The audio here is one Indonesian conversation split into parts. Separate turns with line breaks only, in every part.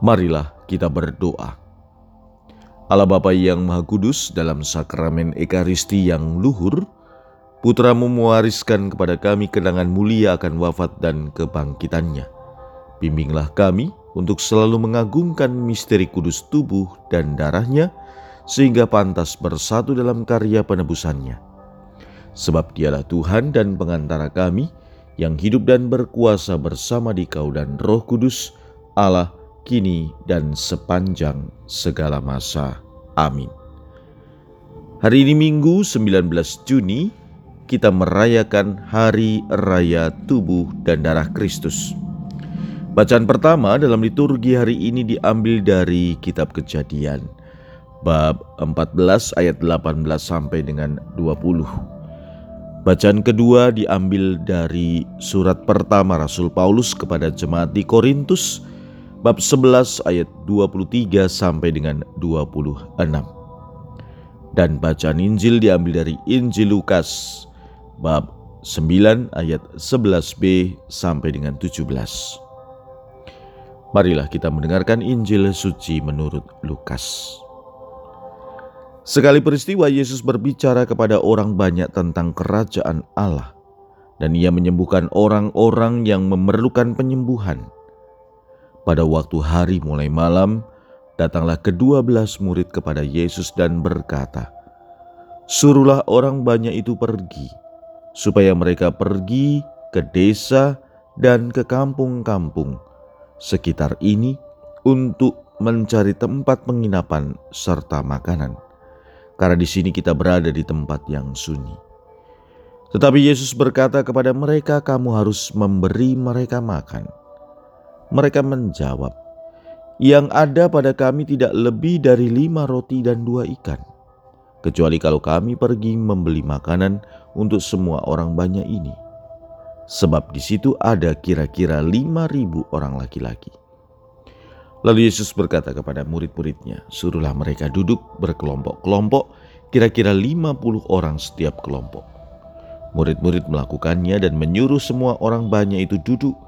Marilah kita berdoa. Allah Bapa yang Maha Kudus dalam sakramen Ekaristi yang luhur, Putramu mewariskan kepada kami kenangan mulia akan wafat dan kebangkitannya. Bimbinglah kami untuk selalu mengagungkan misteri kudus tubuh dan darahnya, sehingga pantas bersatu dalam karya penebusannya. Sebab dialah Tuhan dan pengantara kami, yang hidup dan berkuasa bersama di kau dan roh kudus, Allah, kini dan sepanjang segala masa. Amin. Hari ini Minggu 19 Juni kita merayakan Hari Raya Tubuh dan Darah Kristus. Bacaan pertama dalam liturgi hari ini diambil dari kitab Kejadian bab 14 ayat 18 sampai dengan 20. Bacaan kedua diambil dari surat pertama Rasul Paulus kepada jemaat di Korintus bab 11 ayat 23 sampai dengan 26. Dan bacaan Injil diambil dari Injil Lukas bab 9 ayat 11b sampai dengan 17. Marilah kita mendengarkan Injil suci menurut Lukas. Sekali peristiwa Yesus berbicara kepada orang banyak tentang kerajaan Allah dan ia menyembuhkan orang-orang yang memerlukan penyembuhan. Pada waktu hari mulai malam, datanglah kedua belas murid kepada Yesus dan berkata, Suruhlah orang banyak itu pergi, supaya mereka pergi ke desa dan ke kampung-kampung sekitar ini untuk mencari tempat penginapan serta makanan. Karena di sini kita berada di tempat yang sunyi. Tetapi Yesus berkata kepada mereka, "Kamu harus memberi mereka makan." Mereka menjawab, "Yang ada pada kami tidak lebih dari lima roti dan dua ikan." kecuali kalau kami pergi membeli makanan untuk semua orang banyak ini. Sebab di situ ada kira-kira lima ribu orang laki-laki. Lalu Yesus berkata kepada murid-muridnya, suruhlah mereka duduk berkelompok-kelompok, kira-kira lima puluh orang setiap kelompok. Murid-murid melakukannya dan menyuruh semua orang banyak itu duduk.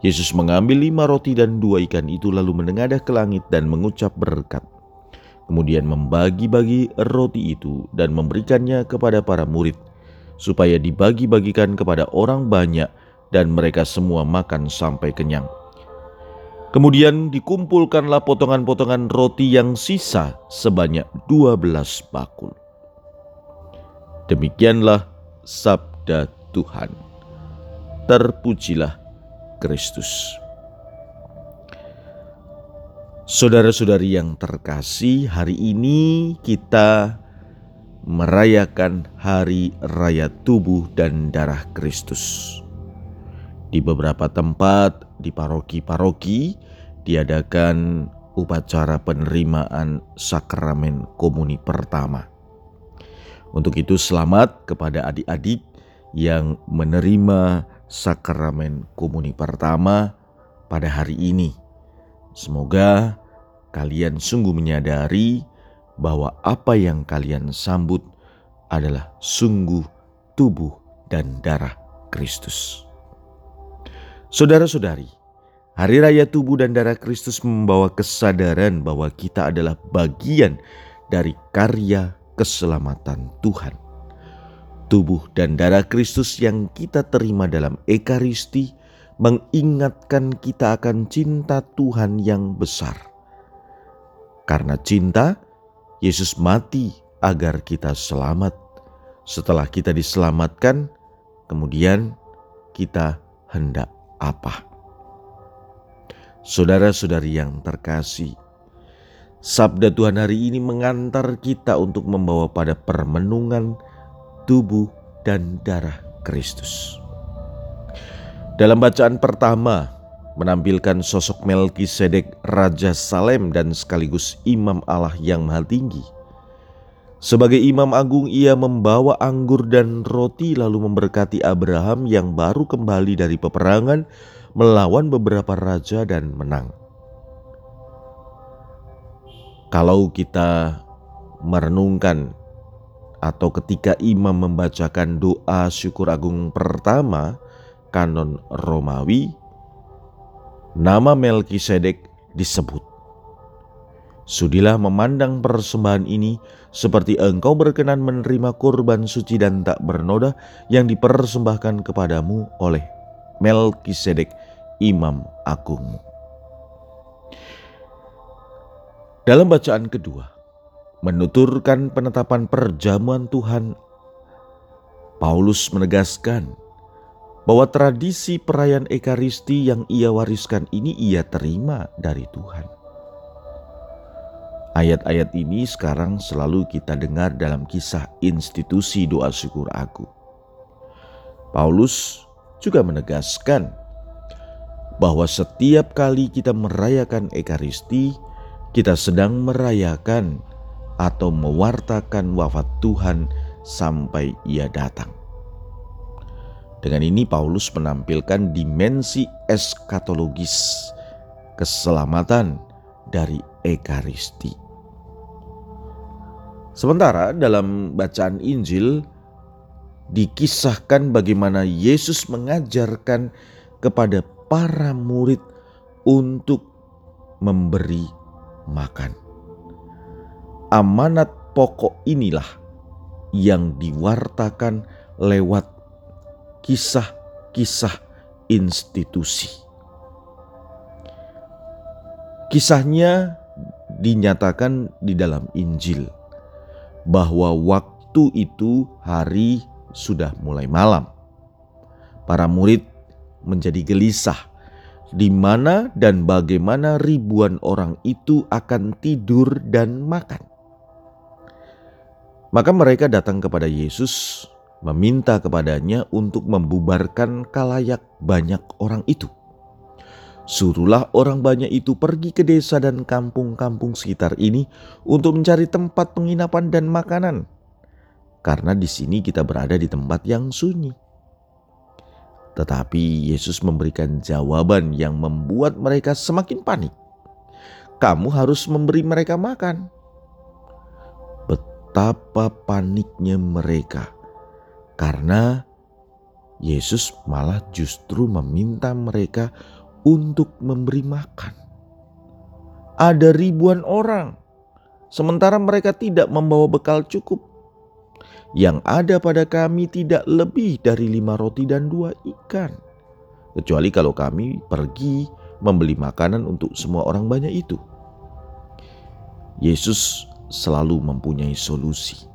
Yesus mengambil lima roti dan dua ikan itu lalu menengadah ke langit dan mengucap berkat kemudian membagi-bagi roti itu dan memberikannya kepada para murid, supaya dibagi-bagikan kepada orang banyak dan mereka semua makan sampai kenyang. Kemudian dikumpulkanlah potongan-potongan roti yang sisa sebanyak dua belas bakul. Demikianlah sabda Tuhan. Terpujilah Kristus. Saudara-saudari yang terkasih, hari ini kita merayakan Hari Raya Tubuh dan Darah Kristus. Di beberapa tempat di paroki-paroki diadakan upacara penerimaan sakramen komuni pertama. Untuk itu selamat kepada adik-adik yang menerima sakramen komuni pertama pada hari ini. Semoga kalian sungguh menyadari bahwa apa yang kalian sambut adalah sungguh tubuh dan darah Kristus. Saudara-saudari, Hari Raya Tubuh dan Darah Kristus membawa kesadaran bahwa kita adalah bagian dari karya keselamatan Tuhan. Tubuh dan darah Kristus yang kita terima dalam Ekaristi mengingatkan kita akan cinta Tuhan yang besar karena cinta, Yesus mati agar kita selamat. Setelah kita diselamatkan, kemudian kita hendak apa? Saudara-saudari yang terkasih, sabda Tuhan hari ini mengantar kita untuk membawa pada permenungan tubuh dan darah Kristus. Dalam bacaan pertama, menampilkan sosok Melkisedek Raja Salem dan sekaligus Imam Allah yang Maha Tinggi. Sebagai Imam Agung ia membawa anggur dan roti lalu memberkati Abraham yang baru kembali dari peperangan melawan beberapa raja dan menang. Kalau kita merenungkan atau ketika imam membacakan doa syukur agung pertama kanon Romawi, nama Melkisedek disebut. Sudilah memandang persembahan ini seperti engkau berkenan menerima kurban suci dan tak bernoda yang dipersembahkan kepadamu oleh Melkisedek, Imam Agung. Dalam bacaan kedua, menuturkan penetapan perjamuan Tuhan, Paulus menegaskan bahwa tradisi perayaan Ekaristi yang ia wariskan ini ia terima dari Tuhan. Ayat-ayat ini sekarang selalu kita dengar dalam kisah institusi doa syukur aku. Paulus juga menegaskan bahwa setiap kali kita merayakan Ekaristi, kita sedang merayakan atau mewartakan wafat Tuhan sampai Ia datang. Dengan ini, Paulus menampilkan dimensi eskatologis keselamatan dari Ekaristi. Sementara dalam bacaan Injil dikisahkan bagaimana Yesus mengajarkan kepada para murid untuk memberi makan. Amanat pokok inilah yang diwartakan lewat kisah-kisah institusi. Kisahnya dinyatakan di dalam Injil bahwa waktu itu hari sudah mulai malam. Para murid menjadi gelisah di mana dan bagaimana ribuan orang itu akan tidur dan makan. Maka mereka datang kepada Yesus meminta kepadanya untuk membubarkan kalayak banyak orang itu. Suruhlah orang banyak itu pergi ke desa dan kampung-kampung sekitar ini untuk mencari tempat penginapan dan makanan. Karena di sini kita berada di tempat yang sunyi. Tetapi Yesus memberikan jawaban yang membuat mereka semakin panik. Kamu harus memberi mereka makan. Betapa paniknya mereka karena Yesus malah justru meminta mereka untuk memberi makan. Ada ribuan orang, sementara mereka tidak membawa bekal cukup. Yang ada pada kami tidak lebih dari lima roti dan dua ikan. Kecuali kalau kami pergi membeli makanan untuk semua orang banyak itu. Yesus selalu mempunyai solusi.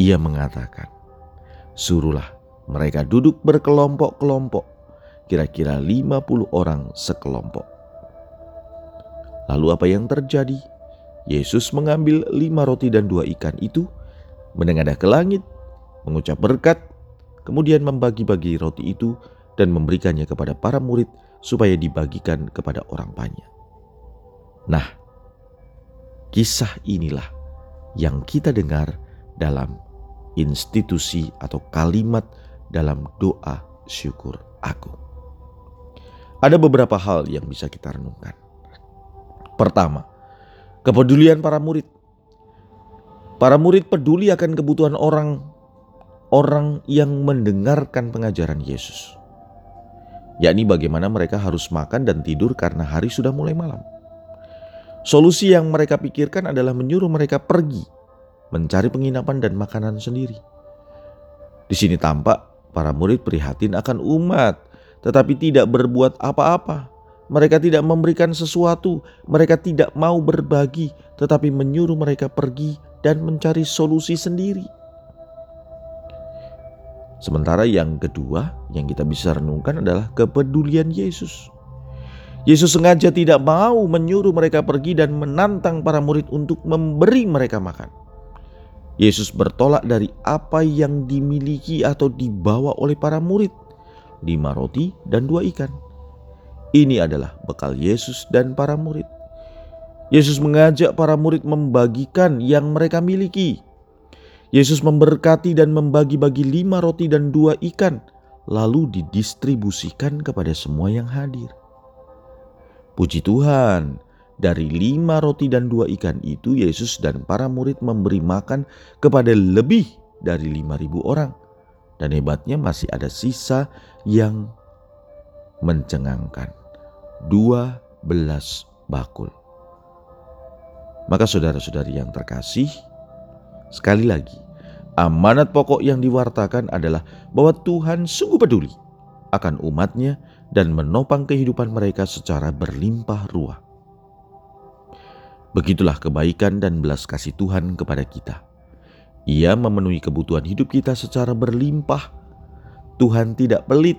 Ia mengatakan, "Suruhlah mereka duduk berkelompok-kelompok kira-kira 50 orang sekelompok. Lalu apa yang terjadi? Yesus mengambil lima roti dan dua ikan itu, menengadah ke langit, mengucap berkat, kemudian membagi-bagi roti itu dan memberikannya kepada para murid supaya dibagikan kepada orang banyak. Nah, kisah inilah yang kita dengar dalam institusi atau kalimat dalam doa syukur aku. Ada beberapa hal yang bisa kita renungkan. Pertama, kepedulian para murid. Para murid peduli akan kebutuhan orang orang yang mendengarkan pengajaran Yesus. Yakni bagaimana mereka harus makan dan tidur karena hari sudah mulai malam. Solusi yang mereka pikirkan adalah menyuruh mereka pergi mencari penginapan dan makanan sendiri. Di sini tampak para murid prihatin akan umat tetapi tidak berbuat apa-apa. Mereka tidak memberikan sesuatu, mereka tidak mau berbagi, tetapi menyuruh mereka pergi dan mencari solusi sendiri. Sementara yang kedua yang kita bisa renungkan adalah kepedulian Yesus. Yesus sengaja tidak mau menyuruh mereka pergi dan menantang para murid untuk memberi mereka makan. Yesus bertolak dari apa yang dimiliki atau dibawa oleh para murid lima roti dan dua ikan. Ini adalah bekal Yesus dan para murid. Yesus mengajak para murid membagikan yang mereka miliki. Yesus memberkati dan membagi-bagi lima roti dan dua ikan, lalu didistribusikan kepada semua yang hadir. Puji Tuhan, dari lima roti dan dua ikan itu Yesus dan para murid memberi makan kepada lebih dari lima ribu orang. Dan hebatnya masih ada sisa yang mencengangkan. Dua belas bakul. Maka saudara-saudari yang terkasih, sekali lagi, amanat pokok yang diwartakan adalah bahwa Tuhan sungguh peduli akan umatnya dan menopang kehidupan mereka secara berlimpah ruah. Begitulah kebaikan dan belas kasih Tuhan kepada kita. Ia memenuhi kebutuhan hidup kita secara berlimpah. Tuhan tidak pelit.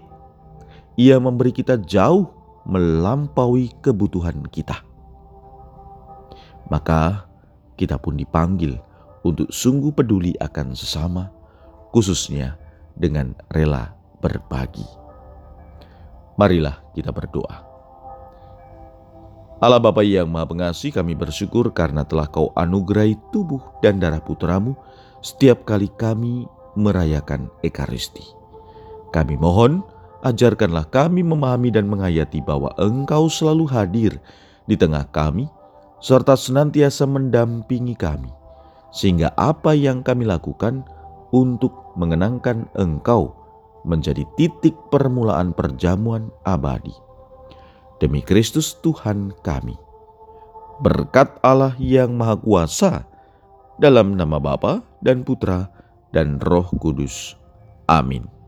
Ia memberi kita jauh melampaui kebutuhan kita maka kita pun dipanggil untuk sungguh peduli akan sesama, khususnya dengan rela berbagi. Marilah kita berdoa. Allah Bapa yang Maha Pengasih, kami bersyukur karena telah Kau anugerahi tubuh dan darah putramu setiap kali kami merayakan Ekaristi. Kami mohon, ajarkanlah kami memahami dan menghayati bahwa Engkau selalu hadir di tengah kami, serta senantiasa mendampingi kami, sehingga apa yang kami lakukan untuk mengenangkan Engkau menjadi titik permulaan perjamuan abadi. Demi Kristus Tuhan kami. Berkat Allah yang Maha Kuasa, dalam nama Bapa dan Putra dan Roh Kudus. Amin.